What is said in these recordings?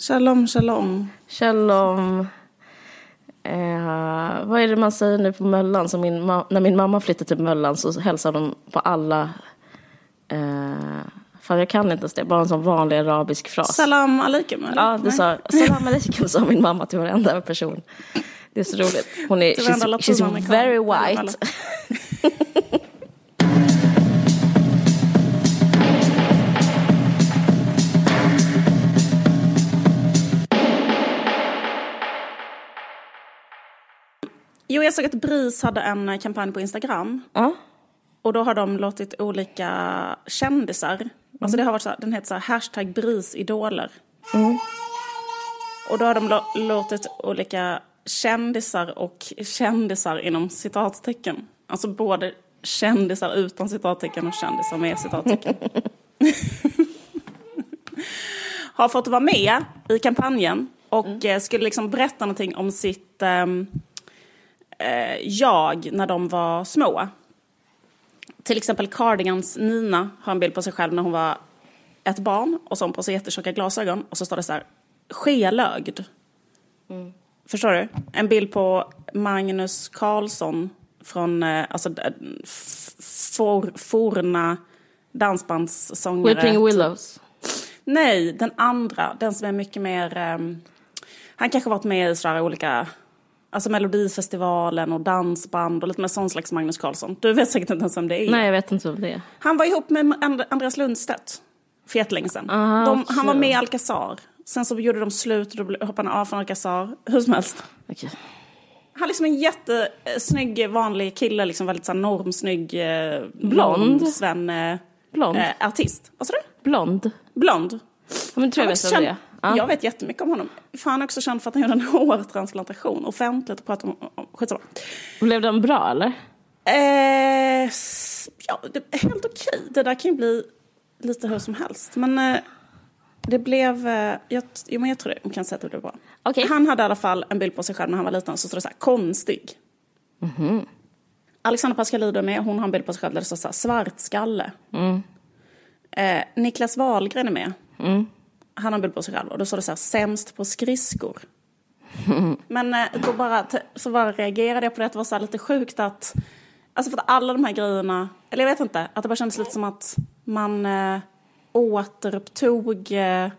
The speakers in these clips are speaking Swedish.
Shalom, shalom. Shalom. Eh, vad är det man säger nu på Möllan? Som min när min mamma flyttade till Möllan så hälsade de på alla... Eh, fan, jag kan inte ens det. Bara en sån vanlig arabisk fras. Salam aleikum. eller? Ja, det Nej. sa salam aleikum sa min mamma till varenda person. Det är så roligt. Hon är, she's, she's very white. Jo, jag såg att BRIS hade en kampanj på Instagram. Ja. Och då har de låtit olika kändisar, alltså det har varit så här, den heter så här, hashtag BRIS-idoler. Och då har de låtit olika kändisar och kändisar inom citattecken, alltså både kändisar utan citattecken och kändisar med citattecken. har fått vara med i kampanjen och eh, skulle liksom berätta någonting om sitt ehm, eh, jag när de var små. Till exempel Cardigans Nina har en bild på sig själv när hon var ett barn och så har hon på sig jättetjocka glasögon och så står det så här skelögd. Förstår du? En bild på Magnus Carlsson från eh, alltså, for, forna dansbandssångare. Weeping Willows. Nej, den andra. Den som är mycket mer... ehm, han kanske varit med i sådär olika... Alltså Melodifestivalen och dansband och lite mer sån slags Magnus Carlsson. Du vet säkert inte ens vem det är. Nej, jag vet inte vem det är. Han var ihop med And- Andreas Lundstedt för jättelänge sedan. Aha, de, han var med i Alcazar. Sen så gjorde de slut och då hoppade han av från Alcazar. Hur som helst. Okej. Han är liksom en jättesnygg vanlig kille, liksom väldigt så här normsnygg, eh, Blond. Sven, eh, Blond. eh, artist. Vad sa du? Blond. Blond. Ja, men tror jag vet vem det är. Ja. Jag vet jättemycket om honom. För han är också känd för att han gjorde en hårtransplantation offentligt och pratade om... om skitsamma. Blev den bra eller? Eh, ja, det är helt okej. Det där kan ju bli lite hur som helst. Men eh, det blev... Eh, jag, jo, men jag tror det. Man kan säga att det blev bra. Okej. Han hade i alla fall en bild på sig själv när han var liten. Så står det så här, konstig. Alexandra Pascalidou med. Hon har en bild på sig själv där det står så här, svartskalle. Eh, Niklas Wahlgren är med. Han har en bild på sig själv och då står det så här, sämst på skridskor. Men eh, då bara, så bara reagerade jag på det, att det var så lite sjukt att, alltså för att alla de här grejerna, eller jag vet inte, att det bara kändes lite som att man eh, återupptog, eh,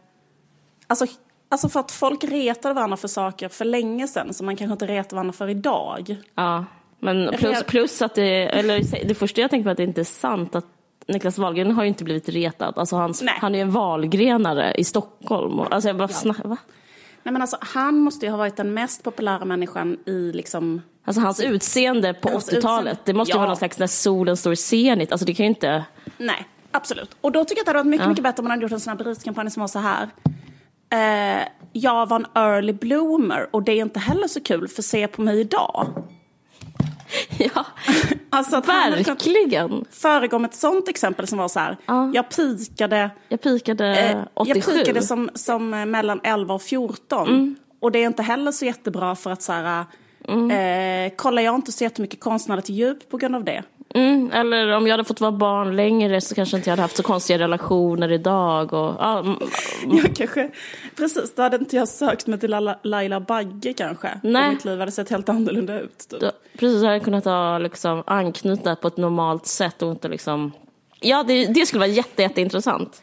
alltså, alltså för att folk retade varandra för saker för länge sedan som man kanske inte retar varandra för idag. Ja, men plus, plus att det, eller det första jag tänker på är att det inte är sant att Niklas Wahlgren har ju inte blivit retad. Alltså hans, han är ju en valgrenare i Stockholm. Och, alltså jag bara sna- va? Nej men alltså han måste ju ha varit den mest populära människan i liksom Alltså hans utseende på Hans 80-talet, utseende- det måste ju Ja. vara någon slags när solen står i zenit. Alltså det kan ju inte... Nej, absolut. Och då tycker jag att det hade varit mycket, mycket bättre om man hade gjort en sån här beriskampanj som var så här. Eh, jag var en early bloomer och det är inte heller så kul för se på mig idag. Ja, Alltså att han verkligen. föregå med ett sånt exempel som var så här. Ja. Jag pikade, Jag pikade eh, 87. jag pikade som, som eh, mellan 11 och 14. Mm. Och det är inte heller så jättebra för att så här, Mm. eh, kollar jag inte så jättemycket konstnärligt djup på grund av det. Mm, eller om jag hade fått vara barn längre så kanske inte jag hade haft så konstiga relationer idag. Och, ja, mm, Jag kanske, precis, då hade inte jag sökt mig till Laila, Laila Bagge kanske. Nej. Och mitt liv hade sett helt annorlunda ut. Typ. då, precis, jag hade kunnat ha, liksom, anknyta på ett normalt sätt och inte liksom... Ja, det, det skulle vara jätte, jätteintressant.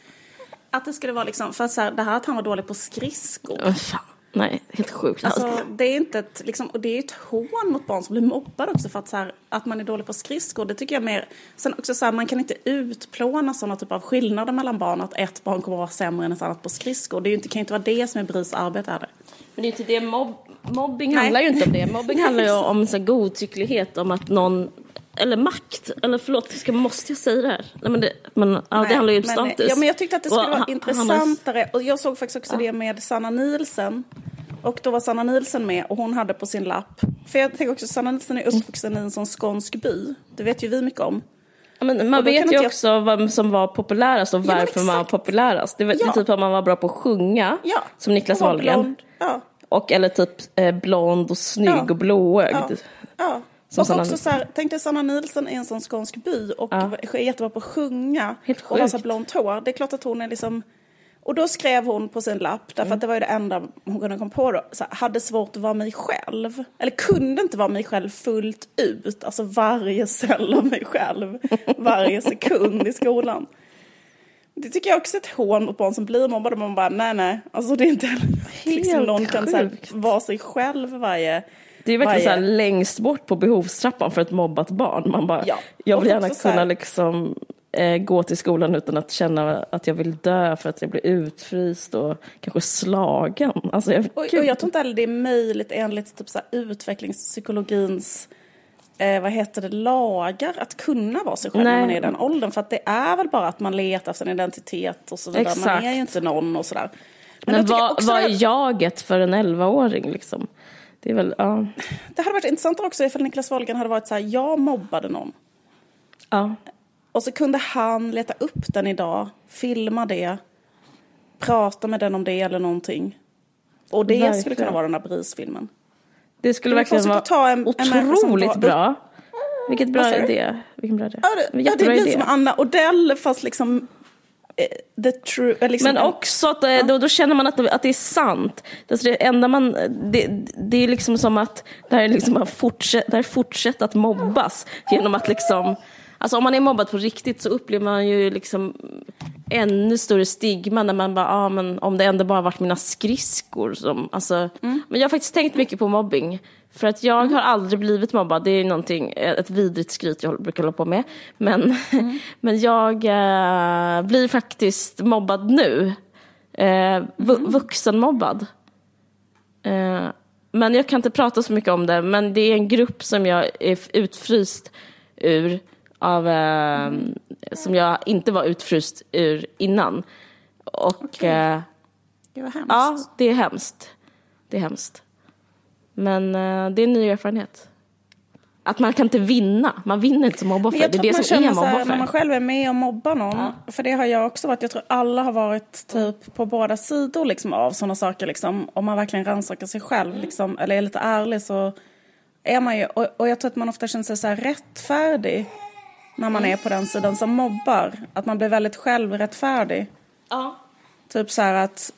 Att det skulle vara liksom, för att så här, det här att han var dålig på skridskor. Fan, nej, helt sjukt. Alltså, det är inte ett, liksom, och det är ett hån mot barn som blir mobbade också för att, så här, att man är dålig på skridskor. Det tycker jag mer, sen också så här, man kan inte utplåna sådana typer av skillnader mellan barn. Att ett barn kommer att vara sämre än ett annat på skridskor. Det är inte, kan ju inte vara det som är BRIS arbete det. Men det är inte det, mobb, mobbing Nej. handlar ju inte om det. Mobbing handlar ju om så här, godtycklighet, om att någon, eller makt, eller förlåt, ska, måste jag säga det här? Nej, men det, men, ja, det Nej, handlar ju om men, status. Ja, men jag tyckte att det skulle Och vara han- intressantare. Och jag såg faktiskt också det med Sanna Nielsen. Och då var Sanna Nielsen med och hon hade på sin lapp. För jag tänker också, Sanna Nielsen är uppvuxen i en sån skånsk by. Det vet ju vi mycket om. Ja, men man vet ju jag- också vem som var populärast och varför man var populärast. Det var Ja. typ om man var bra på att sjunga, Ja. som Niklas Wahlgren. Ja. Och, eller typ eh, blond och snygg Ja. och blåögd. Ja. Som och Sanna också så här, tänk dig Sanna Nielsen i en sån skånsk by och Ja. är jättebra på att sjunga. Helt och har så sjukt. blont hår. Det är klart att hon är liksom... Och då skrev hon på sin lapp, därför att det var ju det enda hon kunde komma på då, så här, hade svårt att vara mig själv. Eller kunde inte vara mig själv fullt ut, alltså varje cell av mig själv, varje sekund i skolan. Det tycker jag också är ett hån mot barn som blir mobbade. Man bara, nej nej, alltså det är inte heller liksom någon kan så här, sjukt. vara sig själv varje... Det är verkligen så här varje- längst bort på behovstrappan för ett mobbat barn. Man bara, Ja. jag vill gärna kunna liksom eh, gå till skolan utan att känna att jag vill dö för att jag blir utfryst och kanske slagen. Alltså, jag, Och, och jag tror inte heller det är möjligt enligt typ så här utvecklingspsykologins eh, vad heter det, lagar att kunna vara sig själv när Nej. man är i den åldern. För att det är väl bara att man letar efter en identitet och så vidare. Man är ju inte någon och sådär. men jag vad, vad är jaget för en 11-åring liksom? Det är väl, ja. det hade varit intressant också ifall Niklas Wahlgren hade varit så här, jag mobbade någon. ja. Och så kunde han leta upp den idag, filma det, prata med den om det eller någonting. Och det skulle Verkligen. kunna vara den där Bris-filmen. Det skulle Det verkligen vara ta en- en otroligt var- bra. Vilket bra du? idé. Vilken bra idé. Ja, det, ja, det blir idé. som Anna Odell fast liksom... eh, the true, eh, liksom Men också att eh, då, då känner man att, att det är sant. Alltså det enda man, det, det är liksom som att det här är liksom att fortsätt, det här fortsätter att mobbas genom att liksom Alltså om man är mobbad på riktigt så upplever man ju liksom ännu större stigma när man bara, ah, men om det ändå bara varit mina skridskor som, alltså, Men jag har faktiskt tänkt mycket på mobbing. För att jag har aldrig blivit mobbad, det är någonting, ett vidrigt skryt jag brukar hålla på med. Men, men jag eh, blir faktiskt mobbad nu. Vu- vuxenmobbad. Eh, men jag kan inte prata så mycket om det, men det är en grupp som jag är utfryst ur av, eh, som jag inte var utfryst ur innan. Och eh, Det var hemskt. ja, det är hemskt. Det är hemskt. Men eh, det är en ny erfarenhet. Att man kan inte vinna. Man vinner inte som mobboffer. Det är det som är här, när man mobboffer. själv är med och mobbar någon, för det har jag också varit, jag tror alla har varit typ på båda sidor liksom av sådana saker liksom. Om man verkligen rannsakar sig själv liksom, eller är lite ärlig så är man ju, och, och jag tror att man ofta känner sig så här rättfärdig när man är på den sidan som mobbar. Att man blir väldigt självrättfärdig. Ja. Typ så här att,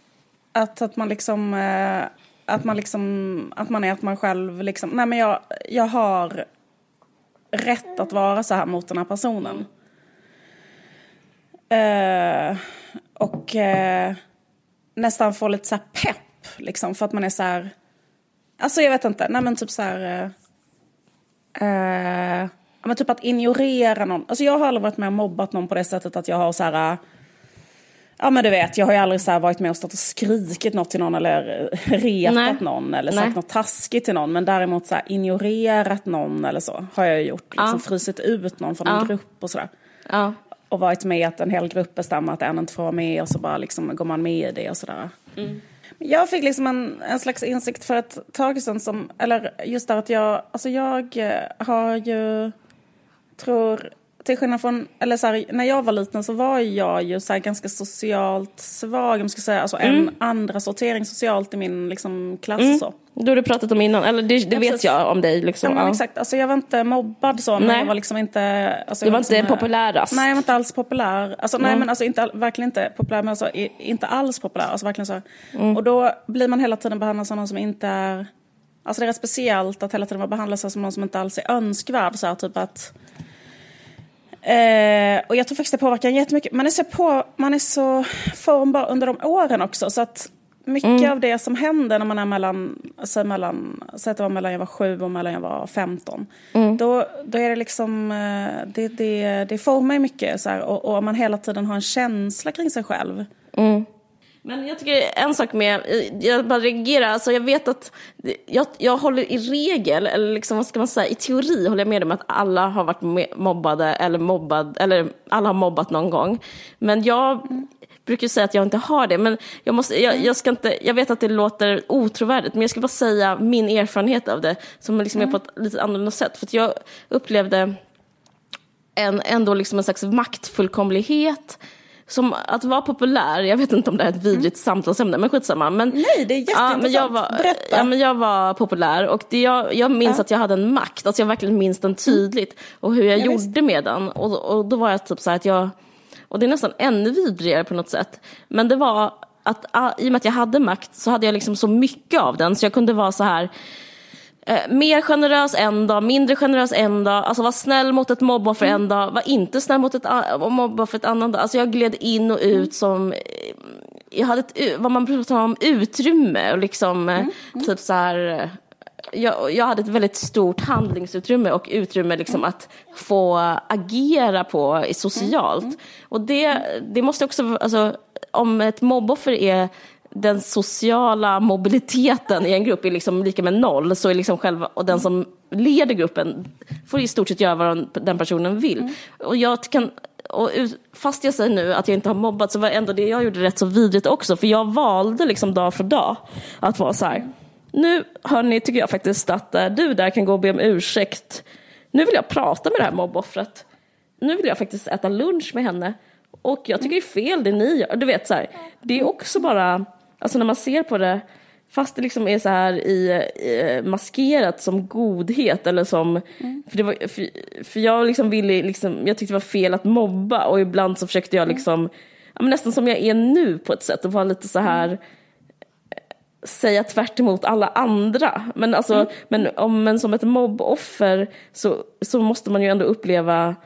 att, att man liksom, eh, att man liksom, att man är att man själv liksom, nej men jag, jag har rätt att vara så här mot den här personen. Eh, och eh, nästan få lite så här pepp liksom för att man är så här, alltså jag vet inte, nej men typ så här, eh, eh, men typ att ignorera någon. Alltså jag har aldrig varit med och mobbat någon på det sättet att jag har så här, eh, Ja men du vet, jag har ju aldrig så varit med och stått och skrikit något till någon eller eh, retat Nej. någon eller Nej. sagt något taskigt till någon. Men däremot så här ignorerat någon eller så har jag ju gjort. Liksom Ja. frusit ut någon från en Ja. grupp och sådär. Ja. Och varit med att en hel grupp bestämmer att en inte får vara med och så bara liksom går man med i det och sådär. Mm. Jag fick liksom en, en slags insikt för ett tag sedan som, eller just där att jag, alltså jag eh, har ju, tror, till skillnad från, eller så här, när jag var liten så var jag ju så ganska socialt svag, om ska säga, alltså Mm. en andra sortering socialt i min liksom klass och så. Det har du pratat om innan, eller det, det Ja, vet jag om dig. Liksom. Ja, men Ja. exakt. Alltså, jag var inte mobbad så, men Nej. jag var liksom inte... Alltså, Du jag var inte liksom, populärast. Nej, jag var inte alls populär. Alltså, nej, Nej. men alltså inte, verkligen inte populär, men alltså inte alls populär. Alltså verkligen så. Mm. Och då blir man hela tiden behandlad som någon som inte är... Alltså det är rätt speciellt att hela tiden vara behandlad som någon som inte alls är önskvärd. Så här, typ att... Eh, och jag tror faktiskt det påverkar en jättemycket. Man är så, på, man är så formbar under de åren också. Så att mycket Mm. av det som händer när man är mellan, säg mellan, säg att det var mellan jag var sju och mellan jag var 15. Mm. Då, då är det liksom, eh, det, det, det formar ju mycket så här, och, och man hela tiden har en känsla kring sig själv. Men jag tycker en sak med, jag bara reagerar, alltså jag vet att, jag, jag håller i regel, eller liksom vad ska man säga, i teori håller jag med om att alla har varit mobbade eller mobbad, eller alla har mobbat någon gång. Men jag brukar säga att jag inte har det, men jag, måste, jag, jag, ska inte, jag vet att det låter otrovärdigt, men jag ska bara säga min erfarenhet av det, som liksom är på ett lite annorlunda sätt. För att jag upplevde en, ändå liksom en slags maktfullkomlighet. Som att vara populär, jag vet inte om det är ett vidrigt samtalsämne, men skitsamma. Men, Nej, det är jätteintressant. men jag var, Berätta. Ja, men jag var populär och det, jag, jag minns att jag hade en makt, alltså jag verkligen minns den tydligt. Och hur jag Ja, gjorde med den. Och, och då var jag typ så här att jag Och det är nästan ännu vidrigare på något sätt. Men det var att ah, i och med att jag hade makt så hade jag liksom så mycket av den så jag kunde vara så här eh, mer generös en dag, mindre generös en dag, alltså var snäll mot ett mobboffer en Mm. dag, var inte snäll mot ett mobboffer ett annan dag. Alltså jag gled in och Mm. ut som, eh, jag hade ett, vad man pratar om, utrymme och liksom eh, Mm. typ så här eh, jag, jag hade ett väldigt stort handlingsutrymme och utrymme liksom att få agera på socialt. Och det, det måste också, alltså, om ett mobboffer är den sociala mobiliteten i en grupp är liksom lika med noll, så är liksom själva, och den som leder gruppen får i stort sett göra vad den- personen vill. Och jag kan, och fast jag säger nu att jag inte har mobbat så var ändå det jag gjorde rätt så vidrigt också, för jag valde liksom dag för dag att vara så här, nu hörni, tycker jag faktiskt att eh, du där kan gå och be om ursäkt. Nu vill jag prata med det här mobboffret. Nu vill jag faktiskt äta lunch med henne. Och jag tycker det är fel det ni gör. Du vet så här, det är också bara, alltså när man ser på det, fast det liksom är så här i, i maskerat som godhet eller som, för, det var, för, för jag liksom ville liksom, jag tyckte det var fel att mobba och ibland så försökte jag liksom, ja, men nästan som jag är nu på ett sätt och vara lite så här säga tvärt emot alla andra. Men, alltså, Mm. men, om, men som ett mobboffer så, så måste man ju ändå uppleva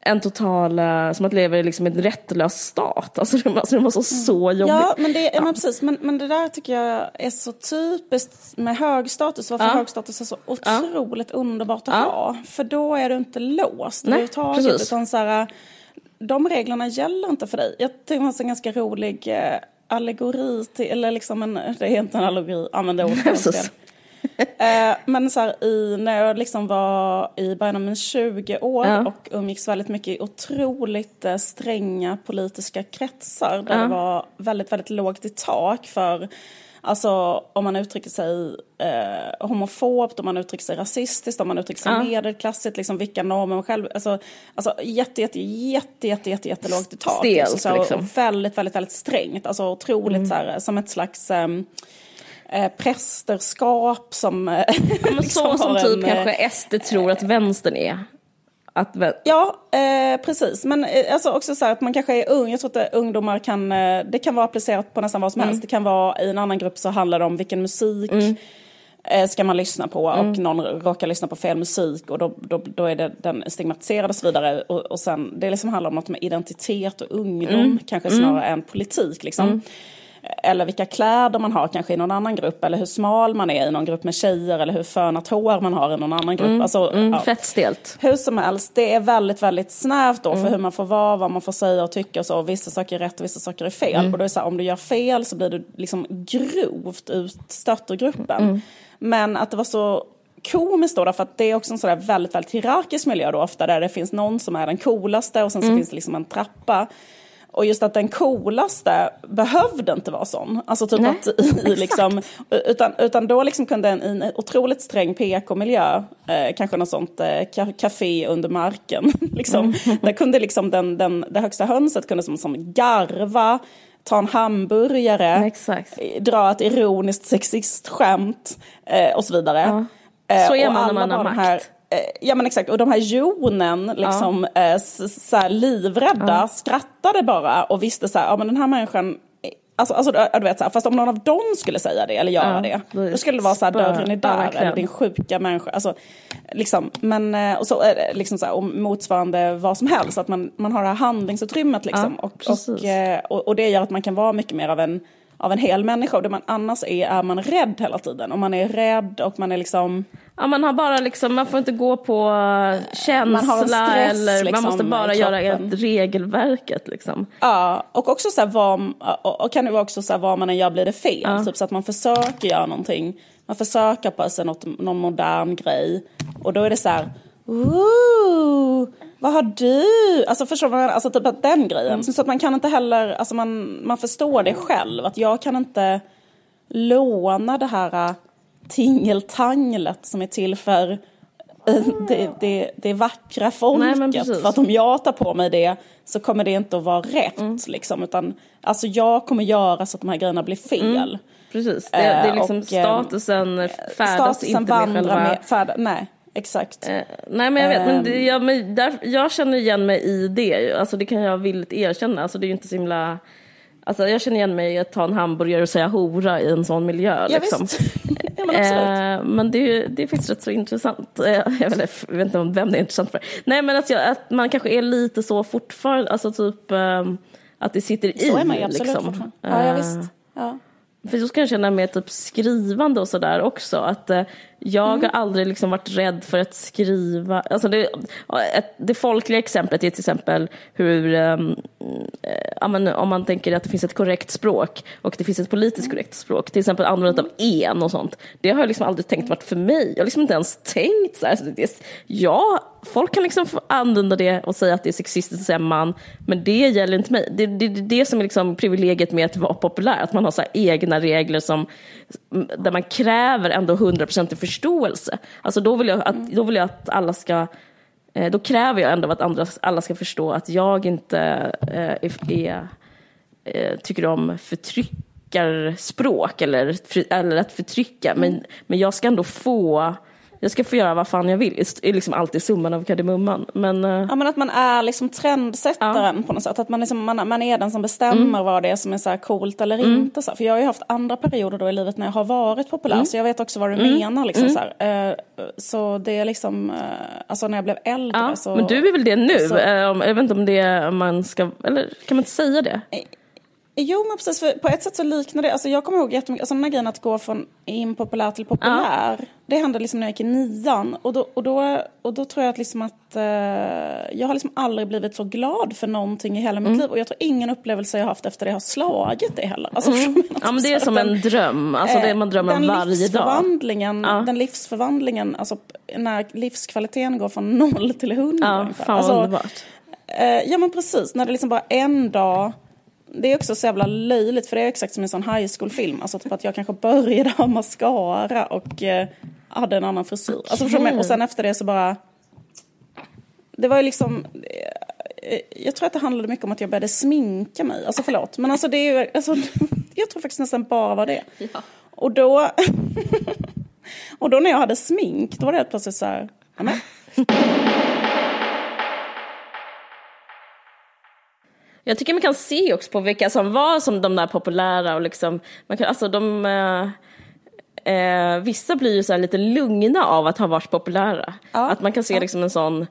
en total, eh, som att leva i liksom en rättlös stat. Alltså det, alltså, det vara så jobbigt. Mm. Ja, men det, ja. men precis. Men, men det där tycker jag är så typiskt med hög status. Varför Ja. hög status är så otroligt underbart att Ja. ha. För då är du inte låst Nej, överhuvudtaget. precis. Utan så här, de reglerna gäller inte för dig. Jag tycker det var en ganska rolig eh, allegori till, eller liksom en, det är inte en allegori, använder ordet. Eh, men så här, i, när jag liksom var i början av mina 20 år Ja. och umgicks väldigt mycket i otroligt eh, stränga politiska kretsar där Ja. det var väldigt, väldigt lågt i tak för Alltså om man uttrycker sig eh, homofobt, om man uttrycker sig rasistiskt, om man uttrycker sig Ja. medelklassigt, liksom vilka normer man själv... Alltså, alltså jätte, jätte, jätte, jätte, jätte, jätte lågt i tak. Stelt, Alltså, så, liksom. väldigt, väldigt, väldigt strängt. Alltså otroligt så här, som ett slags... ehm, eh, prästerskap som... Eh, men liksom så som typ en, eh, kanske SD tror att vänstern är. Att, vän- Ja, eh, precis. Men eh, alltså också så att man kanske är ung. Jag tror att ungdomar kan... Det kan vara applicerat på nästan vad som helst. Det kan vara i en annan grupp så handlar det om vilken musik eh, ska man lyssna på och någon råkar lyssna på fel musik och då, då, då är det den stigmatiserad och så vidare. Och, och sen, det liksom handlar om något med identitet och ungdom kanske snarare än politik. Liksom. Eller vilka kläder man har kanske i någon annan grupp. Eller hur smal man är i någon grupp med tjejer. Eller hur fönat hår man har i någon annan grupp. Alltså, mm, ja. Fett stelt. Hur som helst, det är väldigt, väldigt snävt då Mm. för hur man får vara, vad man får säga och tycka och så. Vissa saker är rätt och vissa saker är fel. Mm. Och då är det så här, om du gör fel så blir du liksom grovt utstött ur gruppen. Mm. Men att det var så komiskt då, för att det är också en sådär väldigt, väldigt hierarkisk miljö då ofta, där det finns någon som är den coolaste och sen Mm. så finns det liksom en trappa. Och just att den coolaste behövde inte vara sån. Alltså typ Nej, att i, liksom, utan, utan då liksom kunde en, i en otroligt sträng PK-miljö, eh, kanske något sånt eh, café under marken, liksom, där kunde liksom den, den, det högsta hönset kunde som, som garva, ta en hamburgare, Exakt. eh, dra ett ironiskt sexistskämt eh, och så vidare. Eh, Så är man när man har makt. Här, ja men exakt, och de här jonen, liksom, eh, s- så här, livrädda, skrattade bara och visste så här, ja men den här människan eh, Alltså, alltså du vet, så här, fast om någon av dem skulle säga det eller göra Ja, det, då- skulle det vara så här, dörren är ja, där, eller din sjuka människa. Alltså, liksom, men, eh, och så liksom så här, och motsvarande vad som helst, att man, man har det här handlingsutrymmet. Liksom, Ja, och, eh, och, och det gör att man kan vara mycket mer av en, av en hel människa. Och det man annars är, är man rädd hela tiden. Och man är rädd och man är liksom... Ja, man har bara liksom, man får inte gå på känsla Man har en stress, eller liksom, man måste bara i göra regelverket liksom. Ja, och också så här, vad, och, kan det vara också så här, vad man än gör blir det fel. Ja. Typ så att man försöker göra någonting. Man försöker på sig något, någon modern grej. Och då är det så här, Ooh, vad har du? Alltså förstår man, alltså typ att den grejen. Så att man kan inte heller, alltså man, man förstår det själv. Att jag kan inte låna det här tingeltanglet som är till för äh, det, det, det vackra Nej, folket. precis. för att om jag tar på mig det så kommer det inte att vara rätt. Liksom, utan, alltså jag kommer göra så att de här grejerna blir fel. Precis, det, det är liksom Eh, och, eh, statusen färdas Statusen inte med själva... med, färd, nej. exakt. Eh, nej men jag vet, men, det, Ehm. jag, men där, jag känner igen mig i det. Alltså det kan jag villigt erkänna. Alltså det är ju inte så himla... Alltså jag känner igen mig i att ta en hamburgare och säga hora i en sån miljö. Ja, liksom. ja, men. Eh, men det, är- det är faktiskt rätt så intressant. Eh, jag, vet, jag vet inte om vem det är intressant för. Nej men att, jag, att man kanske är lite så fortfarande, alltså typ ehm, att det sitter i. Så är man ju absolut liksom. fortfarande. Ja, ja, Eh, visst. Ja. för så kan jag känna med typ skrivande och sådär också. Att eh, jag Mm. har aldrig liksom varit rädd för att skriva. Alltså det, ett, det folkliga exemplet är till exempel hur, ehm, eh, om man tänker att det finns ett korrekt språk och det finns ett politiskt korrekt språk. Till exempel användandet av en och sånt. Det har jag liksom aldrig tänkt varit för mig. Jag har liksom inte ens tänkt så här. Så det är, ja, folk kan liksom använda det och säga att det är sexistiskt att säga man, men det gäller inte mig. Det är det, det, det som är liksom privilegiet med att vara populär, att man har så egna regler som, där man kräver ändå 100% förståelse. Alltså då vill jag att, då vill jag att alla ska eh, då kräver jag ändå att andra, alla ska förstå att jag inte eh, är, eh, tycker om förtryckarspråk eller, eller att förtrycka. Men, men jag ska ändå få, jag ska få göra vad fan jag vill. Det är liksom alltid summan av kardemumman. Men, eh, Ja, men att man är liksom trendsättaren på något sätt. Att man, liksom, man, man är den som bestämmer Mm. vad det är som är så här coolt eller inte. Så här. För jag har ju haft andra perioder då i livet när jag har varit populär. Mm. Så jag vet också vad du menar. Liksom, så, här. Eh, så det är liksom, eh, alltså när jag blev äldre ja, så... men du är väl det nu? så- jag vet inte om det är, man ska, eller kan man inte säga det? Jo men precis, på ett sätt så liknar det, alltså jag kommer ihåg jättemycket, alltså den här grejen att gå från impopulär till populär. Det hände liksom när jag gick i nian och då, och då, och då tror jag att liksom att eh, jag har liksom aldrig blivit så glad för någonting i hela Mm. mitt liv och jag tror ingen upplevelse jag har haft efter det har slagit det heller. Alltså, jag Ja men det är som Den- en dröm, alltså det man drömmer om varje dag. livsförvandlingen, Den livsförvandlingen, alltså när livskvaliteten går från noll till hundra. Ja, fan alltså, underbart. Eh, ja men precis, när det liksom bara en dag det är också så jävla löjligt för det är exakt som en sån high school-film. Alltså typ att jag kanske började ha mascara och eh, hade en annan frisyr. Alltså, förstår menar? och sen efter det så bara... Det var ju liksom... eh, Jag tror att det handlade mycket om att jag började sminka mig. Alltså förlåt. Men alltså det är ju... Alltså, jag tror faktiskt nästan bara var det. Och då... och då när jag hade smink, då var det helt plötsligt så här... ja, Jag tycker man kan se också på vilka som var som de där populära och liksom, man kan, alltså de, eh, eh, vissa blir ju så lite lugna av att ha varit populära. Ja, Att man kan se liksom en sån,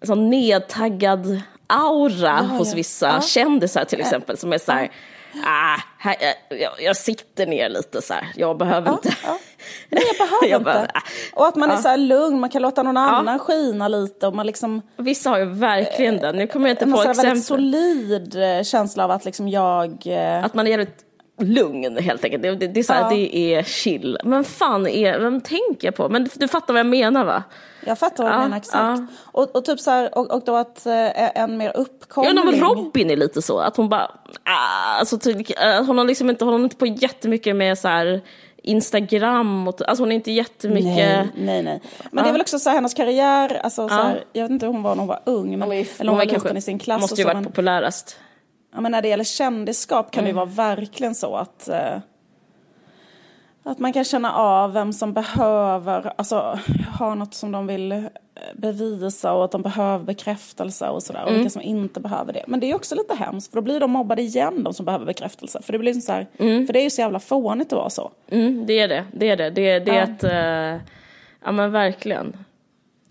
en sån nedtaggad aura hos ja. vissa Ja. kändisar till exempel som är så här, ah, här jag, jag sitter ner lite så här, jag behöver inte. ja. Nej, jag behöver Jag inte. behöver- och att man är så här lugn, man kan låta någon annan skina lite och man liksom... Vissa har ju verkligen den, nu kommer jag inte En på exempel. väldigt solid eh, känsla av att liksom jag... eh, Att man är jävligt lugn helt enkelt. Det, det, det, är så här, Ja. det är chill. Men fan, är, vem tänker jag på? Men du, du fattar vad jag menar va? Jag fattar vad du Ja, menar exakt. ja. Och, och typ så här, och, och då att eh, en mer Ja, uppkomling... men Robin är lite så, att hon bara, ah, alltså, ty- eh, hon har liksom inte, hon har inte på jättemycket med så här Instagram och, alltså hon är inte jättemycket. Nej, nej, nej. Men det är väl också så här, hennes karriär, alltså så Ja. här, jag vet inte hur hon var när hon var ung, men, eller hon Hon var liten i sin klass Måste ju varit men, populärast. Ja, men när det gäller kändisskap kan Mm. det vara verkligen så att eh, att man kan känna av vem som behöver, alltså ha något som de vill eh, bevisa och att de behöver bekräftelse och sådär. Och Mm. vilka som inte behöver det. Men det är också lite hemskt för då blir de mobbade igen, de som behöver bekräftelse. För det blir så här, för det är ju så jävla fånigt att vara så. Mm, det är det, det är det. Det, det är Ja. att, eh, ja men verkligen.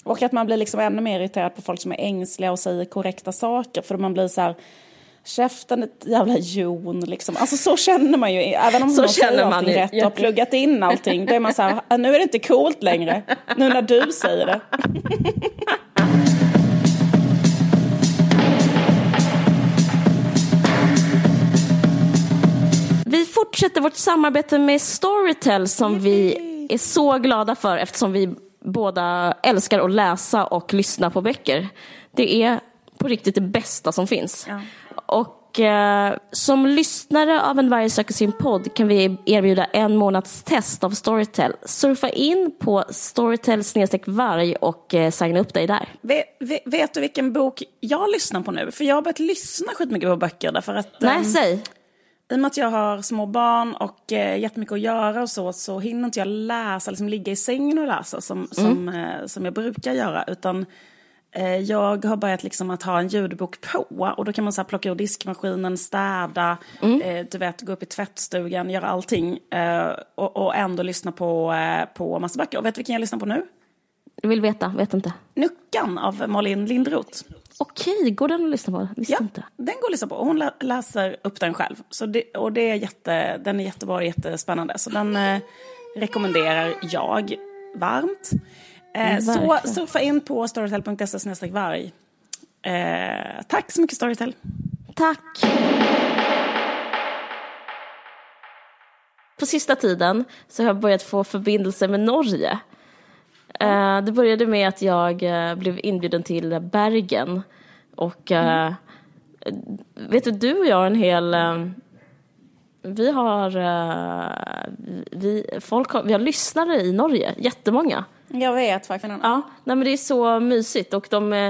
Och att man blir liksom ännu mer irriterad på folk som är ängsliga och säger korrekta saker. För man blir så här, käften ett jävla jon liksom. Alltså så känner man ju, även om Så känner säger man allting rätt och har pluggat in allting. Då är man så här, "Ah, nu är det inte coolt längre. Nu när du säger det. Vi fortsätter vårt samarbete med Storytel som vi är så glada för eftersom vi båda älskar att läsa och lyssna på böcker. Det är på riktigt det bästa som finns. Ja. Och eh, som lyssnare av En varg söker sin podd kan vi erbjuda en månads test av Storytel. Surfa in på storytel varg och eh, signa upp dig där. Vet, vet, vet du vilken bok jag lyssnar på nu? För jag har börjat lyssna skitmycket på böcker därför att... Nej, ehm, säg. i och med att jag har små barn och eh, jättemycket att göra och så, så hinner inte jag läsa, liksom ligga i sängen och läsa som, som, eh, som jag brukar göra. Utan eh, jag har börjat liksom att ha en ljudbok på och då kan man så plocka ur diskmaskinen, städa, eh, du vet, gå upp i tvättstugan, göra allting eh, och, och ändå lyssna på, eh, på massa böcker. Och vet du vilken jag lyssnar på nu? Jag vill veta, vet inte. Nuckan av Malin Lindroth. Okej, går den att lyssna på? Visste Ja, inte. den går att lyssna på. Hon lä- läser upp den själv. Så det, och det är jätte, den är jättebra och jättespännande. Så den eh, rekommenderar jag varmt. Eh, så surfa in på storytel.se varg. Eh, tack så mycket Storytel. Tack! På sista tiden så har jag börjat få förbindelse med Norge. Eh, det började med att jag eh, blev inbjuden till Bergen. Och eh, vet du, du och jag har en hel... vi har, eh, vi, folk har, vi har lyssnare i Norge, jättemånga. Jag vet faktiskt. Ja, nej men det är så mysigt och de... eh,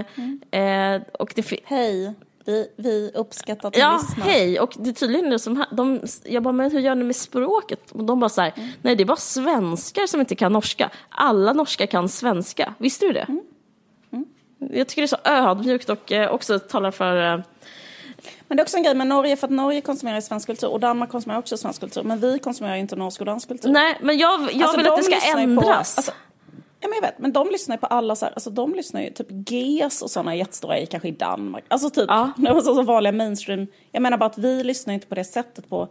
eh, och det, Hej, vi, vi uppskattar att Ja, lyssnar. hej! Och det är tydligen det som... De, jag bara, men hur gör ni med språket? Och de bara så här, Mm. nej det är bara svenskar som inte kan norska. Alla norska kan svenska. Visste du det? Mm. Jag tycker det är så ödmjukt och eh, också talar för... Eh, Men det är också en grej med Norge, för att Norge konsumerar svensk kultur och Danmark konsumerar också svensk kultur. Men vi konsumerar inte norsk och dansk kultur. nej, men jag, jag Alltså, vill att de det ska ändras. På, alltså, ja, men jag vet, men de lyssnar ju på alla så här, alltså de lyssnar ju typ GES och sådana jättestora i kanske i Danmark. Alltså typ, Ja. så, så vanliga mainstream. Jag menar bara att vi lyssnar inte på det sättet på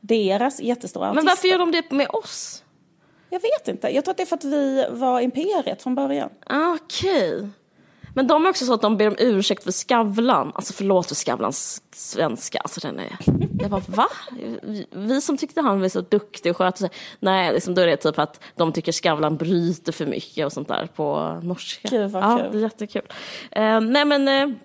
deras jättestora men artister. varför gör de det med oss? Jag vet inte, jag tror att det är för att vi var imperiet från början. Okej. Men de är också så att de ber om ursäkt för Skavlan. Alltså förlåt för Skavlans svenska. Alltså den är... Jag bara va? Vi- som tyckte han var så duktig och sköter sig. Nej, liksom då är det typ att de tycker Skavlan bryter för mycket och sånt där på norska. Gud, vad ja, kul. det är jättekul. Eh, nej men... Eh,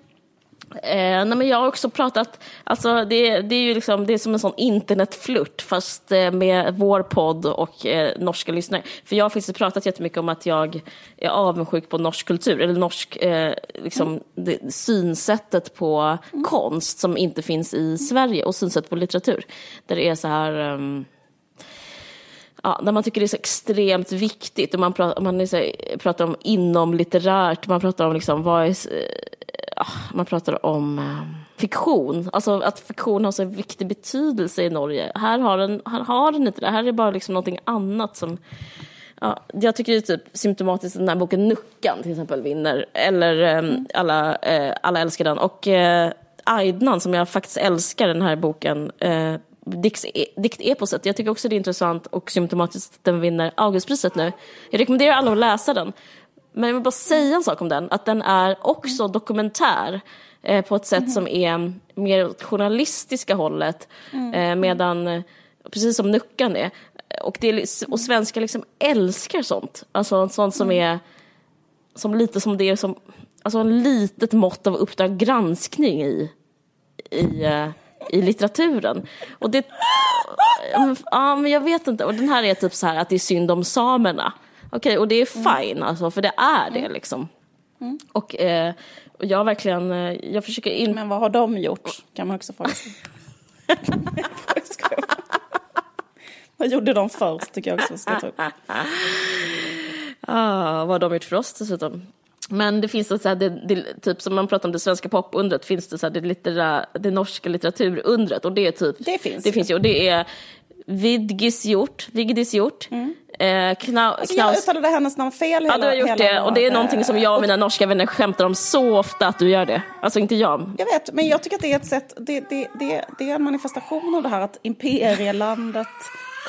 Eh, nej men jag har också pratat, alltså det, det är ju liksom, det är som en sån internetflört fast eh, med vår podd och eh, norska lyssnare. För jag har faktiskt pratat jättemycket om att jag är avundsjuk på norsk kultur, eller norsk, eh, liksom det, synsättet på konst som inte finns i Sverige och synsätt på litteratur. Där det är så här um, Ja, där man tycker det är så extremt viktigt. Och man pratar, man så, här- pratar om inom litterärt, man pratar om liksom, vad är, ja, man pratar om eh, fiktion. Alltså att fiktion har så viktig betydelse i Norge. Här har den, här har den inte det. Här är det bara liksom någonting annat som Ja, jag tycker det är typ symptomatiskt att den här boken Nuckan till exempel vinner. Eller eh, alla, eh, alla älskar den. Och eh, Aidnan som jag faktiskt älskar den här boken. Eh, e, dikteposet. Jag tycker också det är intressant och symptomatiskt att den vinner Augustpriset nu. Jag rekommenderar alla att läsa den. Men jag vill bara säga en sak om den. Att den är också dokumentär. Eh, på ett sätt som är mer åt journalistiska hållet. Eh, medan, precis som Nuckan är. Och, det och svenskar liksom älskar sånt. Alltså sånt som är som lite som det är som, alltså en litet mått av Uppdrag granskning i, i, eh, i litteraturen. Och det, ja men jag vet inte, och den här är typ så här att det är synd om samerna. Okej, och det är fine alltså, för det är det liksom. Och, eh, och jag verkligen, eh, jag försöker in... Men vad har de gjort? Kan man också fråga sig. Vad gjorde de först tycker jag också ska ta upp. Ah, vad har de gjort för oss dessutom? Men det finns så här, det, det, typ som man pratar om det svenska popundret, finns det så här, det, littera, det norska litteraturundret och det är typ... Det finns. Det finns ju, och det är Vidgisgjort, Vigdisgjort, eh, Kna, Alltså jag Knaus... uttalade hennes namn fel hela Ja, du har gjort det och det är någonting som jag och mina norska vänner skämtar om så ofta att du gör det. Alltså inte jag. Jag vet, men jag tycker att det är ett sätt, det, det, det, det är en manifestation av det här att imperielandet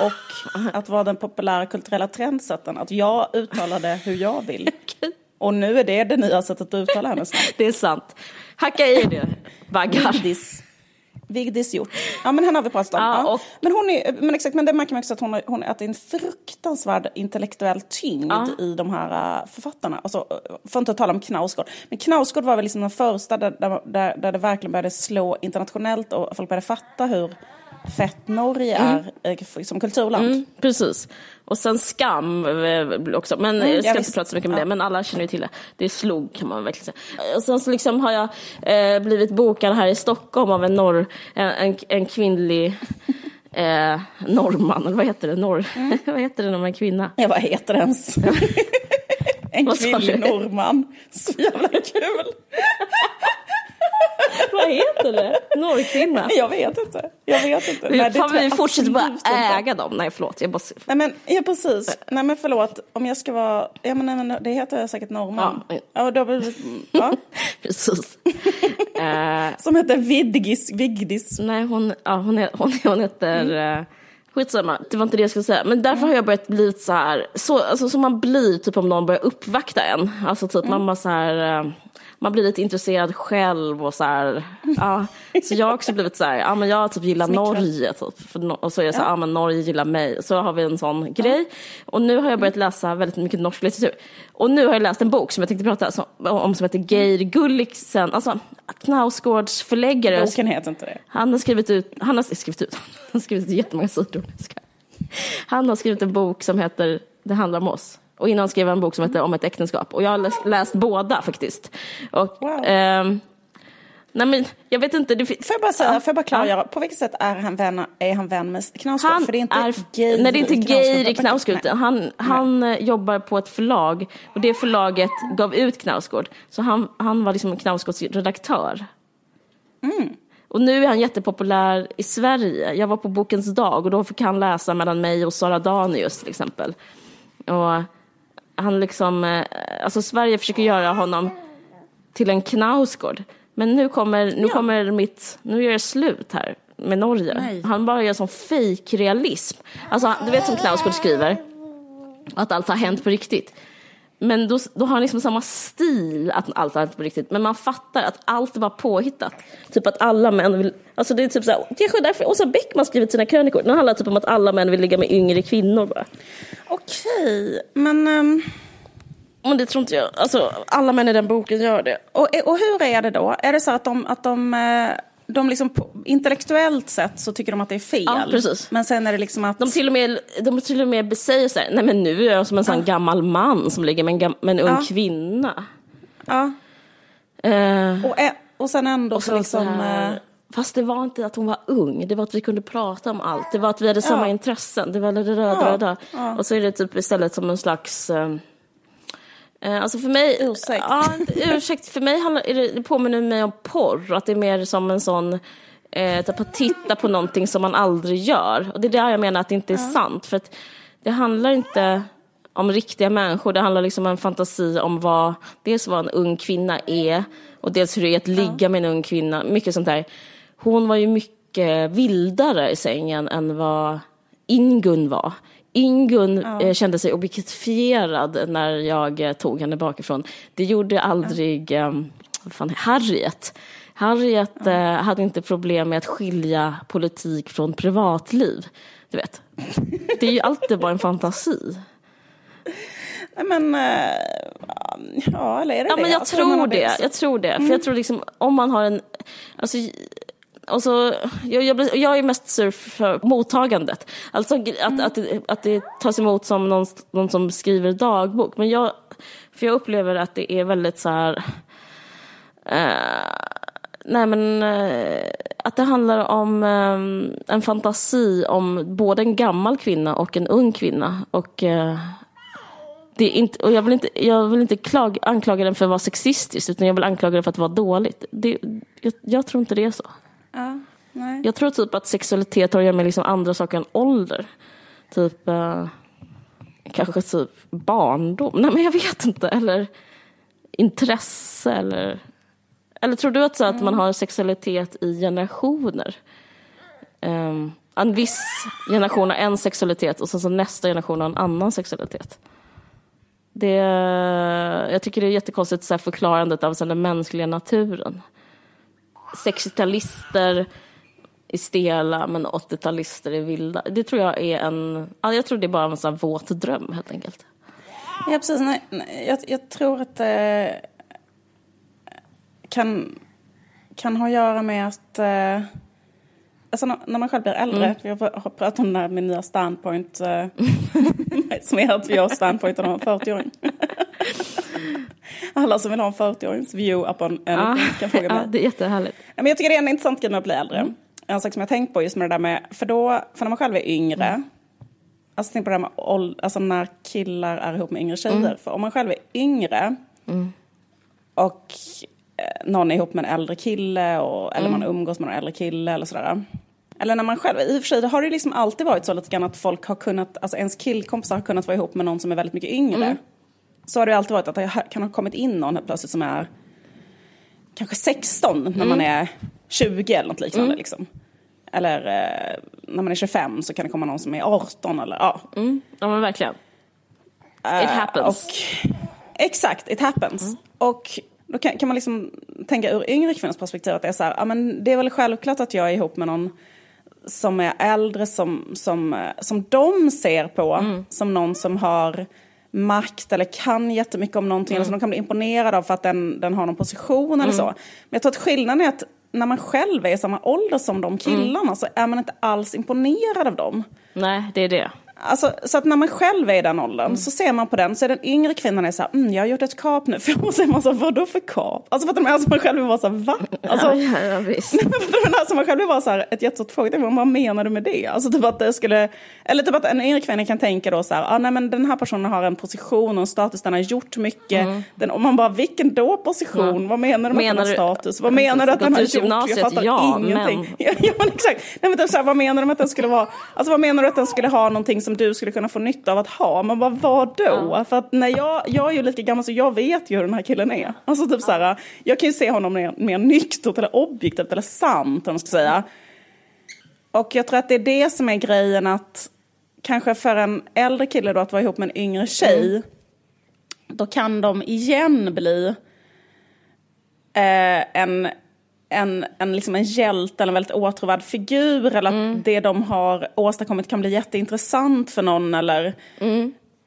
och att vara den populära kulturella trendsättaren, att jag uttalade hur jag vill. Och nu är det det nya sättet att uttala hennes namn. Det är sant. Hacka i det, baggar. Vigdis. Gjort. Ja men henne har vi pratat om. Ja, Ja, och- Men, hon är, men exakt, men det märker man också att, hon, hon, att det är en fruktansvärd intellektuell tyngd Ja. i de här uh, författarna. Alltså, uh, för inte att tala om Knausgård. Men Knausgård var väl liksom den första där, där, där det verkligen började slå internationellt och folk började fatta hur fett Norge är eh, som kulturland. Mm, precis. Och sen Skam eh, också, men Mm, jag ska ja, inte prata så mycket om Ja. det, men alla känner ju till det. Det slog kan man verkligen säga. Och sen så liksom har jag eh, blivit bokad här i Stockholm av en, norr, en, en, en kvinnlig eh, norrman, eller vad heter det? Norr, Mm. vad heter det när man är kvinna? Ja, vad heter det ens? en kvinnlig norrman. Så jävla kul. vad heter det? Norrkvinna? Jag vet inte. Jag vet inte. Vi, Nej, fan, vi fortsätter bara äga dem. Nej förlåt, jag bara... Nej men, ja precis. Nej men förlåt, om jag ska vara, ja men, nej, men det heter jag säkert norrman. Ja. Ja, då, ja. Precis. eh, Som heter Vidgis, Vigdis. Nej, hon, ja, hon, är, hon, hon heter... Mm. skitsamma, det var inte det jag skulle säga. Men därför har jag börjat bli så här, så, alltså, som man blir typ om någon börjar uppvakta en. Alltså typ man bara så här, eh, man blir lite intresserad själv och så här, ja. Så jag har också blivit så här, ja men jag typ gillar Smickrad. Norge typ. Och så är det så här, ja. men Norge gillar mig. Så har vi en sån grej. Och nu har jag börjat läsa väldigt mycket norsk litteratur. Och nu har jag läst en bok som jag tänkte prata om som heter Geir Gulliksen, alltså Knausgårds förläggare. Boken heter inte det. Han har skrivit ut, han har skrivit ut, han har skrivit ut jättemånga sidor. Jag. Han har skrivit en bok som heter Det handlar om oss. Och innan skrev han en bok som heter Om ett äktenskap. Och jag har läst, läst båda faktiskt. Och, Wow. ehm, nej men jag vet inte. Det, Får jag bara, säga, får jag bara klargöra, på vilket sätt är han vän, är han vän med Knausgård? han För det är inte är, gay nej, det är inte gay i Knausgård. Han, han eh, jobbar på ett förlag och det förlaget gav ut Knausgård. Så han, han var liksom Knausgårds redaktör. Och nu är han jättepopulär i Sverige. Jag var på Bokens dag och då fick han läsa mellan mig och Sara Danius till exempel. Och han liksom, eh, alltså Sverige försöker göra honom till en Knausgård. Men nu kommer, nu kommer mitt, nu gör det slut här med Norge. Nej. Han bara gör sån fake-realism. Alltså du vet som Knausgård skriver, att allt har hänt på riktigt. Men då, då har han liksom samma stil att allt hänt på riktigt. Men man fattar att allt är bara påhittat. Typ att alla män vill... Alltså det är typ såhär, det är därför Åsa Bäckman skrivit sina krönikor. Den handlar typ om att alla män vill ligga med yngre kvinnor bara. Okej, men... ehm, Men det tror inte jag. Alltså alla män i den boken gör det. och, och hur är det då? Är det så att de, att de, eh, de liksom på, intellektuellt sett så tycker de att det är fel? Ja, precis. Men sen är det liksom att... De till och med, de till och med säger så här, nej men nu är jag som en sån gammal man som ligger med en, gam, med en ung Ja. kvinna. Ja, Eh, och, och sen ändå och så så liksom... så här, eh, Fast det var inte att hon var ung, det var att vi kunde prata om allt. Det var att vi hade samma Ja. intressen. Det var det röda, Ja, röda. ja. Och så är det typ istället som en slags... Eh, alltså för mig... Ursäkt. Ja, ursäkt. För mig handlar, det, påminner mig om porr. Att det är mer som en sån... Eh, typ att titta på någonting som man aldrig gör. Och det är där jag menar att det inte är sant. För att det handlar inte om riktiga människor. Det handlar liksom om en fantasi om vad, dels vad en ung kvinna är och dels hur det är att ligga med en ung kvinna. Mycket sånt där. Hon var ju mycket vildare i sängen än vad Ingun var. Ingun eh, kände sig objektifierad när jag eh, tog henne bakifrån. Det gjorde aldrig eh, vad fan, Harriet. Harriet eh, hade inte problem med att skilja politik från privatliv. Du vet. Det är ju alltid bara en fantasi. Nej men... eh, ja, eller är det Ja, det? men jag Alltså, tror menar, det. Jag tror det. För jag tror liksom, om man har en... Alltså, och så, jag, jag, blir, jag är mest sur för mottagandet. Alltså att, att, det, att det tas emot som någon, någon som skriver dagbok. Men jag, för jag upplever att det är väldigt så här... eh, nej men, eh, att det handlar om eh, en fantasi om både en gammal kvinna och en ung kvinna. Och... eh, det är inte, och jag vill inte, jag vill inte klag, anklaga den för att vara sexistisk utan jag vill anklaga den för att vara dåligt. Det, jag, jag tror inte det är så. Ja, nej. Jag tror typ att sexualitet har att göra med liksom andra saker än ålder. Typ, eh, kanske typ barndom. Nej men jag vet inte. Eller intresse eller... Eller tror du att, så att man har sexualitet i generationer? Um, en viss generation har en sexualitet och sen så nästa generation har en annan sexualitet. Det, jag tycker det är jättekonstigt så här förklarandet av så den mänskliga naturen. 60-talister är stela men 80-talister är vilda. Det tror jag är en... Ja, jag tror det är bara en sån här våt dröm helt enkelt. Ja, precis. Nej, nej, jag, jag tror att det kan, kan ha att göra med att... Eh, alltså när, när man själv blir äldre, Mm. jag har pratat om det här med nya standpoint, eh, som är att vi har standpoint om en 40-åring. Alla som vill ha en 40-årings view upon anything kan fråga mig. ja, det är jättehärligt. Ja, Men jag tycker det är en intressant grej med att bli äldre. En sak som jag tänkt på just med det där med, för då, för när man själv är yngre, alltså tänk på det där med ål- alltså när killar är ihop med yngre tjejer. För om man själv är yngre och eh, någon är ihop med en äldre kille och, eller man umgås med en äldre kille eller sådär. Eller när man själv, i och för sig har det liksom alltid varit så lite grann att folk har kunnat, alltså ens killkompisar har kunnat vara ihop med någon som är väldigt mycket yngre. Så har det alltid varit att det kan ha kommit in någon plötsligt som är kanske 16 när man är 20 eller något liknande. Liksom. Eller eh, när man är 25 så kan det komma någon som är 18 eller ja. Mm. Ja men verkligen. Eh, It happens. Och, exakt, it happens. Och då kan, kan man liksom tänka ur yngre kvinnors perspektiv att det är så här, ja men det är väl självklart att jag är ihop med någon som är äldre som, som, eh, som de ser på Mm. som någon som har makt eller kan jättemycket om någonting eller som de kan bli imponerade av för att den, den har någon position eller så. Men jag tror att skillnaden är att när man själv är i samma ålder som de killarna så är man inte alls imponerad av dem. Nej, det är det. Alltså, så att när man själv är i den åldern så ser man på den så är den yngre kvinnan är så här, mm, jag har gjort ett kap nu. För så är man så här, vadå för kap? Alltså för att alltså, man själv vill vara så här, va? Alltså, ja, ja, ja, visst. alltså man själv vill vara så här, ett jättestort frågetecken, vad menar du med det? Alltså typ att det skulle, eller typ att en yngre kvinna kan tänka då så här, ah, nej men den här personen har en position och en status, den har gjort mycket. Den, och man bara, vilken då position? Ja. Vad menar du med Menar den status? Vad menar du att den har ut gjort? gymnasiet? Jag fattar Ja, ingenting. men- Ja, ja men exakt. Nej, men typ så här, vad menar du med att den skulle vara, alltså vad menar du att den skulle ha någonting som du skulle kunna få nytta av att ha? Man bara, vad då? För att när jag, jag är ju lika gammal så jag vet ju hur den här killen är. Alltså typ så här, jag kan ju se honom mer, mer nyktert eller objektivt eller sant om man ska säga. Och jag tror att det är det som är grejen att kanske för en äldre kille då att vara ihop med en yngre tjej, då kan de igen bli eh, en, en, en, liksom en hjälte eller en väldigt åtråvärd figur eller att det de har åstadkommit kan bli jätteintressant för någon eller,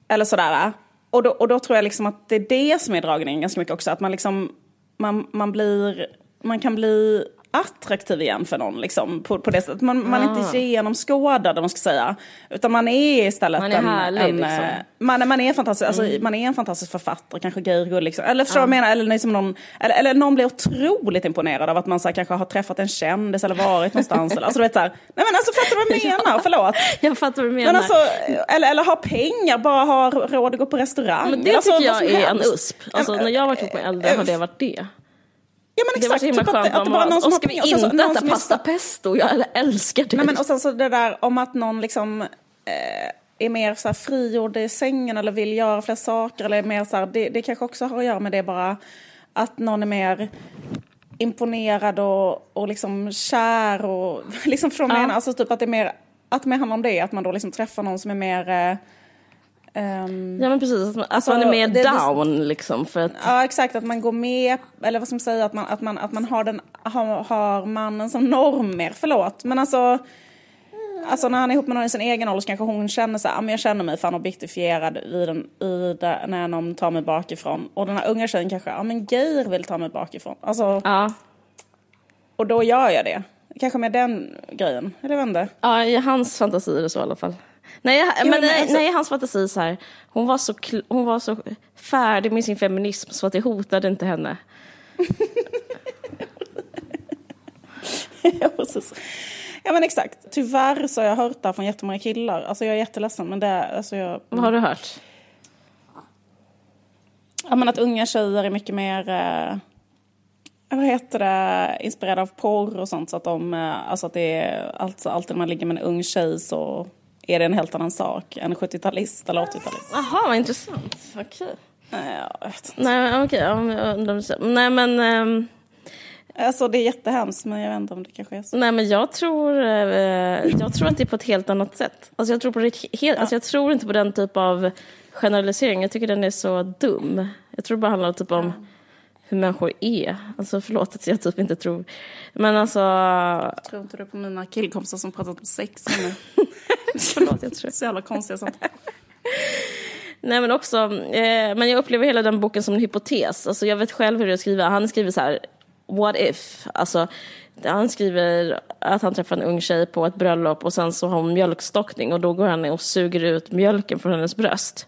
eller sådär. Och då, och då tror jag liksom att det är det som är dragningen ganska mycket också, att man liksom, man, man blir, man kan bli attraktiv igen för någon liksom, på, på det sättet. Man, man är inte genomskådad om man ska säga. Utan man är istället Man är en, härlig, en, liksom. eh, man, man, är fantastisk, alltså, man är en fantastisk författare, kanske Geir liksom. Eller förstår du vad jag menar? Eller, liksom någon, eller, eller någon blir otroligt imponerad av att man så här, kanske har träffat en kändis eller varit någonstans. eller, alltså, du vet, så här, nej men alltså fattar du vad jag menar? Förlåt. Jag fattar vad du menar. Men alltså, eller, eller ha pengar, bara ha råd att gå på restaurang. Men det alltså, tycker jag är en. USP. Alltså, när jag har varit ihop med äldre har det varit det. Ja men Det var exakt, så himla typ skönt. att det någon som och ska vi så inte äta pasta pesto? Jag älskar det. Nej, men och sen så det där om att någon liksom eh, är mer så här frigjord i sängen eller vill göra fler saker. Eller är mer så här, det, det kanske också har att göra med det bara att någon är mer imponerad och, och liksom kär och liksom från Ja. ja. alltså typ att det är mer att det mer handlar om det, att man då liksom träffar någon som är mer eh, ehm, Ja men precis, att Alltså, att man är mer det- det- down liksom. För att, Ja exakt, att man går med, eller vad ska man säga, att man, att man, att man har, den, har, har mannen som norm mer, förlåt. Men alltså, alltså när han är ihop med någon i sin egen ålder så kanske hon känner så här, "Ah, men jag känner mig fan objektifierad i den, i det, när någon tar mig bakifrån. Och den här unga tjejen kanske, ja men Geir vill ta mig bakifrån. Alltså, ja. och då gör jag det. Kanske med den grejen, eller inte. ja, i hans fantasi är det så i alla fall. Nej, jag, men, nej, alltså- nej, hans fantasi så här. Hon var så, hon var så färdig med sin feminism så att det hotade inte henne. ja, precis. Ja men exakt. Tyvärr så har jag hört det här från jättemånga killar. Alltså jag är jätteledsen men det är, alltså jag... Vad har du hört? Ja, men att unga tjejer är mycket mer, eh, vad heter det, inspirerade av porr och sånt. Så att de, eh, alltså att det är, alltså alltid när man ligger med en ung tjej så är det en helt annan sak än 70-talist eller 80-talist. Jaha, vad intressant. Okej. Nej, jag vet inte. Nej, okej. ja, säger- Nej, men... ehm, Alltså det är jättehemskt men jag vet inte om det kanske är så. Nej men jag tror, eh, jag tror att det är på ett helt annat sätt. Alltså jag, tror på det, helt, alltså jag tror inte på den typ av generalisering. Jag tycker den är så dum. Jag tror det bara handlar typ om hur människor är. Alltså förlåt att jag typ inte tror. Men alltså, Tror inte du på mina killkompisar som pratat om sex mig? förlåt jag tror. Så jävla konstiga sånt. Nej men också, eh, men jag upplever hela den boken som en hypotes. Alltså jag vet själv hur jag skriver. Han skriver så här, what if? Alltså, han skriver att han träffar en ung tjej på ett bröllop och sen så har hon mjölkstockning och då går han och suger ut mjölken från hennes bröst.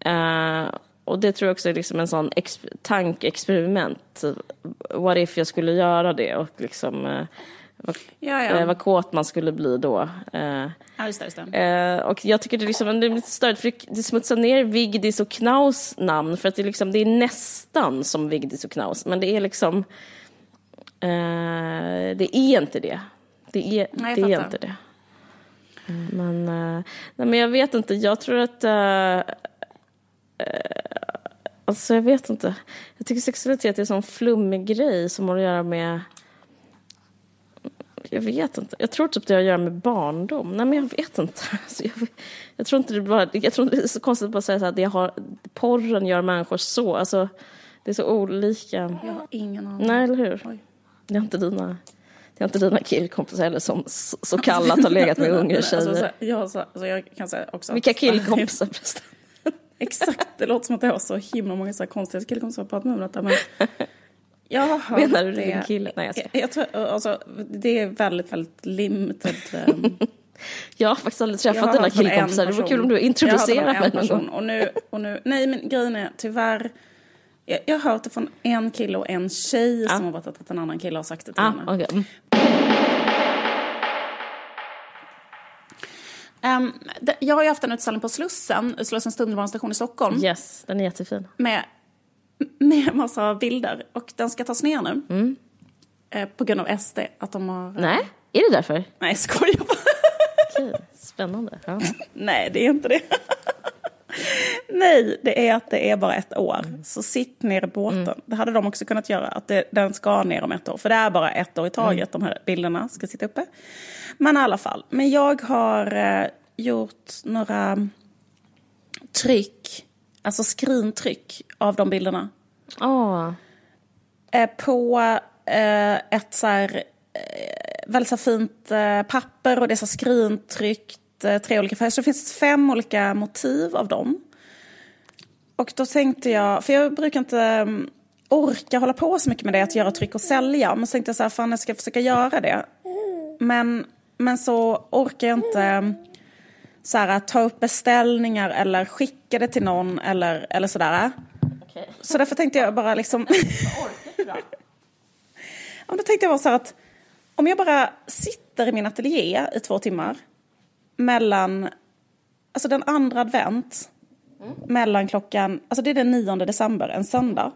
Eh, och det tror jag också är liksom en sån exp- tankeexperiment. What if jag skulle göra det och liksom eh, vad, Ja, eh, ja. vad kåt man skulle bli då. Eh, ja just det. Just det. Eh, och jag tycker det är, liksom, det är lite störigt för det smutsar ner Vigdis och Knaus namn för att det liksom, det är nästan som Vigdis och Knaus men det är liksom eh, det är inte det. Det är, Nej, det är inte det. Mm, Men, eh, nej, men jag vet inte, jag tror att eh, eh, Alltså jag vet inte. Jag tycker sexualitet är en sån flummig grej som har att göra med jag vet inte. Jag tror typ det har att göra med barndom. Nej, men jag vet inte. Alltså, jag, jag tror inte det bara... Jag tror det är så konstigt att bara säga så här att det har, porren gör människor så. Alltså, det är så olika. Jag har ingen aning. Nej, eller hur? Oj. Det är inte dina, det är inte dina killkompisar heller som så, kallat har legat med unga Alltså, så, tjejer. jag, så, alltså, jag kan säga också... Vilka killkompisar förresten? Exakt, det låter som att jag har så himla många så här konstiga killkompisar på att med om detta. Men jag har hört Menar du det. din kille? Nej, jag jag, jag tror, alltså, det är väldigt, väldigt limited. ehm, Jag har faktiskt aldrig träffat dina killkompisar. Det vore kul om du introducerar mig någon gång. Och nu, och nu, nej, men grejen är tyvärr... Jag, jag har hört det från en kille och en tjej som har berättat att en annan kille har sagt det till Ah, henne. okay. Mm. Det- jag har ju haft en utställning på Slussen, Slussens tunnelbanestation i Stockholm. Yes, den är jättefin. med, med massa bilder. Och den ska tas ner nu. Mm. Eh, på grund av SD. Att de har... Nej, är det därför? Nej, skojar bara. Okej, spännande. Ja. Nej, det är inte det. Nej, det är att det är bara ett år. Så sitt ner i båten. Det hade de också kunnat göra. Att det, den ska ner om ett år. För det är bara ett år i taget. De här bilderna ska sitta uppe. Men i alla fall. Men jag har eh, gjort några tryck. Alltså skrintryck av de bilderna. Eh, på eh, ett så här, eh, väldigt så fint papper och det är så skrintryckt, tre olika färger. Så det finns fem olika motiv av dem. Och då tänkte jag, för jag brukar inte mm, orka hålla på så mycket med det, att göra tryck och sälja. Men så tänkte jag så här, fan jag ska försöka göra det. Men, men så orkar jag inte mm, så här, ta upp beställningar eller skicka det till någon eller, eller sådär. okej. Så därför tänkte jag bara liksom... Ja, då tänkte jag bara så här att om jag bara sitter i min ateljé i två timmar mellan, alltså den andra advent, mellan klockan, alltså det är den 9 december, en söndag.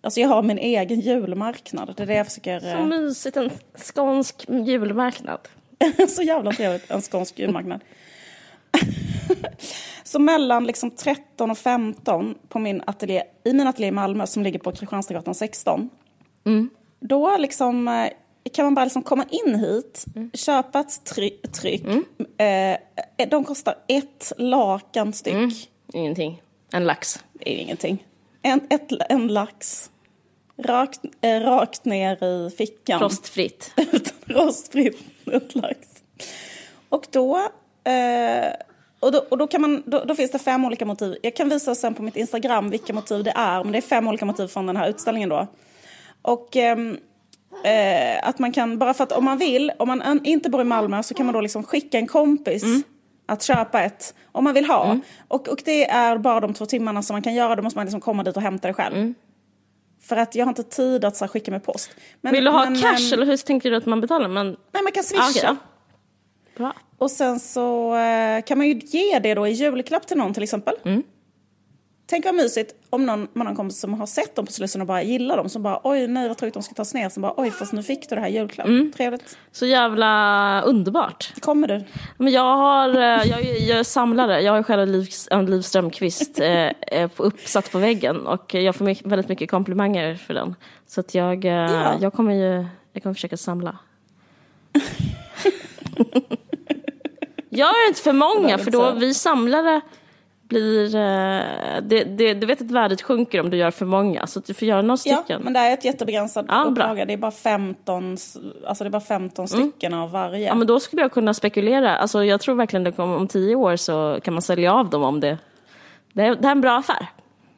Alltså jag har min egen julmarknad, det är det jag försöker... Så eh, mysigt, en skånsk julmarknad. så jävla trevligt, en skånsk julmarknad. så mellan liksom 13 och 15 på min ateljé, i min ateljé i Malmö som ligger på Kristianstadsgatan 16. Då liksom, eh, kan man bara liksom komma in hit, köpa ett try- tryck. Eh, de kostar ett lakan styck. Ingenting. En lax. Det är ingenting. En, ett, en lax. Rakt, eh, rakt ner i fickan. Rostfritt. Rostfritt ett lax. Och då, eh, och då, och då, kan man, då, då finns det fem olika motiv. Jag kan visa sen på mitt Instagram vilka motiv det är. Men det är fem olika motiv från den här utställningen då. Och ehm, eh, att man kan, bara för att om man vill, om man inte bor i Malmö så kan man då liksom skicka en kompis att köpa ett om man vill ha. Och, och det är bara de två timmarna som man kan göra. Då måste man liksom komma dit och hämta det själv. För att jag har inte tid att så här, skicka med post. Men, Vill du ha men, cash ehm, eller hur tänker du att man betalar? Men, Nej, man kan Ah, swisha. ja. bra. Och sen så eh, kan man ju ge det då i julklapp till någon till exempel. Tänk vad mysigt om någon, man har en kompis som har sett dem på Slussen och bara gillar dem. Som bara oj nej vad tråkigt de ska tas ner. Som bara oj fast nu fick du det här julklapp. Trevligt. Så jävla underbart. Kommer du? Men jag har, eh, jag är, jag är samlare, jag har själv en, livs, en Liv Strömquist eh, eh, uppsatt på väggen och jag får mycket, väldigt mycket komplimanger för den. Så att jag, Ja. jag kommer ju, jag kommer försöka samla. Gör inte för många för då vi samlare blir, eh, det, det, du vet att värdet sjunker om du gör för många så du får göra några Ja, stycken. men det är ett jättebegränsat Ja. Mm. upplaga. Det är bara 15, s- alltså det är bara 15 stycken av varje. Ja men då skulle jag kunna spekulera, alltså jag tror verkligen att om, om tio år så kan man sälja av dem om det, det det är en bra affär.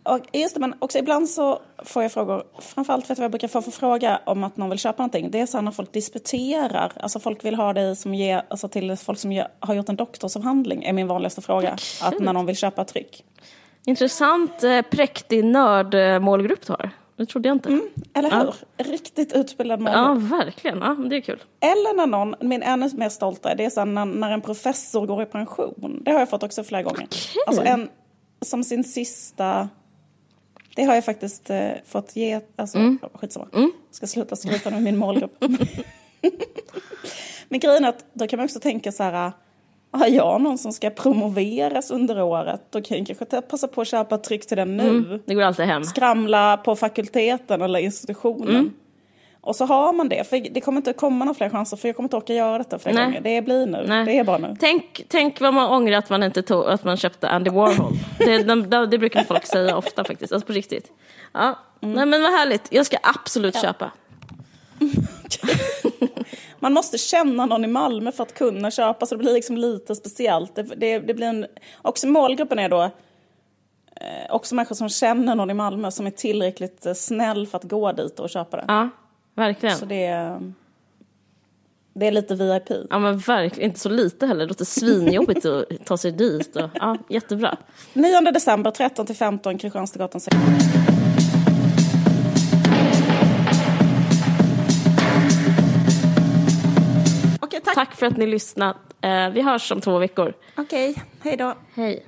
Och just det, men också ibland så får jag frågor, framförallt vet jag vad jag brukar få för fråga om att någon vill köpa någonting. Det är så här när folk disputerar, alltså folk vill ha dig som ger, alltså till folk som ger, har gjort en doktorsavhandling, är min vanligaste fråga. Att när någon vill köpa tryck. Intressant, eh, präktig nördmålgrupp du har. Det trodde jag inte. Mm, eller hur? Riktigt utbildad målgrupp. Ja, verkligen. Ja, det är kul. Eller när någon, min ännu mer stolta, det är så när, när en professor går i pension. Det har jag fått också flera gånger. Okej. Alltså en, som sin sista... Det har jag faktiskt eh, fått ge, alltså mm. skitsamma. Mm. Ska sluta skryta med min målgrupp. Men grejen är att då kan man också tänka så här, har jag någon som ska promoveras under året, då kan jag kanske passa på att köpa tryck till den nu. Mm, det går alltid hem. Skramla på fakulteten eller institutionen. Mm. Och så har man det, för det kommer inte komma några fler chanser för jag kommer inte orka göra detta fler Nej. gånger. Det blir nu, Nej. det är bara nu. Tänk, tänk vad man ångrar att man inte tog, att man köpte Andy Warhol. det, det, det brukar folk säga ofta faktiskt, alltså på riktigt. Ja. Mm. Nej men vad härligt, jag ska absolut ja. köpa. man måste känna någon i Malmö för att kunna köpa så det blir liksom lite speciellt. Det, det, det blir en, också målgruppen är då eh, också människor som känner någon i Malmö som är tillräckligt eh, snäll för att gå dit och köpa det. Ja, verkligen. Så det är, det är lite VIP. Ja men verkligen, inte så lite heller. Det låter svinjobbigt att ta sig dit. Och, ja, jättebra. 9 december 13 till 15 Kristianstadsgatan 6. Tack. Tack för att ni lyssnat. Eh, vi hörs om två veckor. Okej, okay. hej då. Hej.